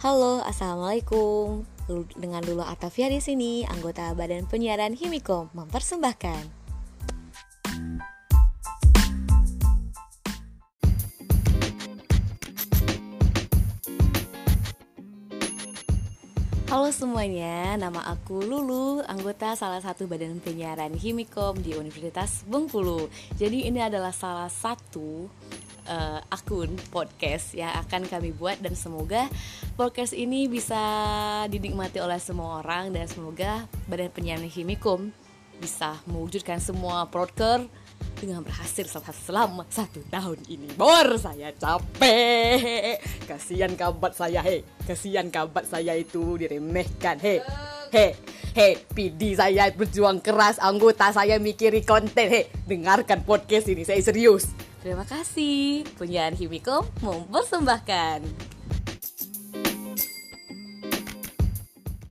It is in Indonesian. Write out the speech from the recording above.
Halo, assalamualaikum. Dengan Lulu Atavia di sini, anggota Badan Penyiaran Himikom mempersembahkan. Halo semuanya, nama aku Lulu, anggota salah satu badan penyiaran Himikom di Universitas Bengkulu. Jadi ini adalah salah satu uh, akun podcast yang akan kami buat dan semoga podcast ini bisa dinikmati oleh semua orang dan semoga badan penyiaran Himikom bisa mewujudkan semua proker dengan berhasil selama satu tahun ini. Bor, saya capek. Kasihan kabat saya, he. Kasihan kabat saya itu diremehkan, he. He, he, PD saya berjuang keras, anggota saya mikiri konten, he. Dengarkan podcast ini, saya serius. Terima kasih. Punyaan Himiko mempersembahkan.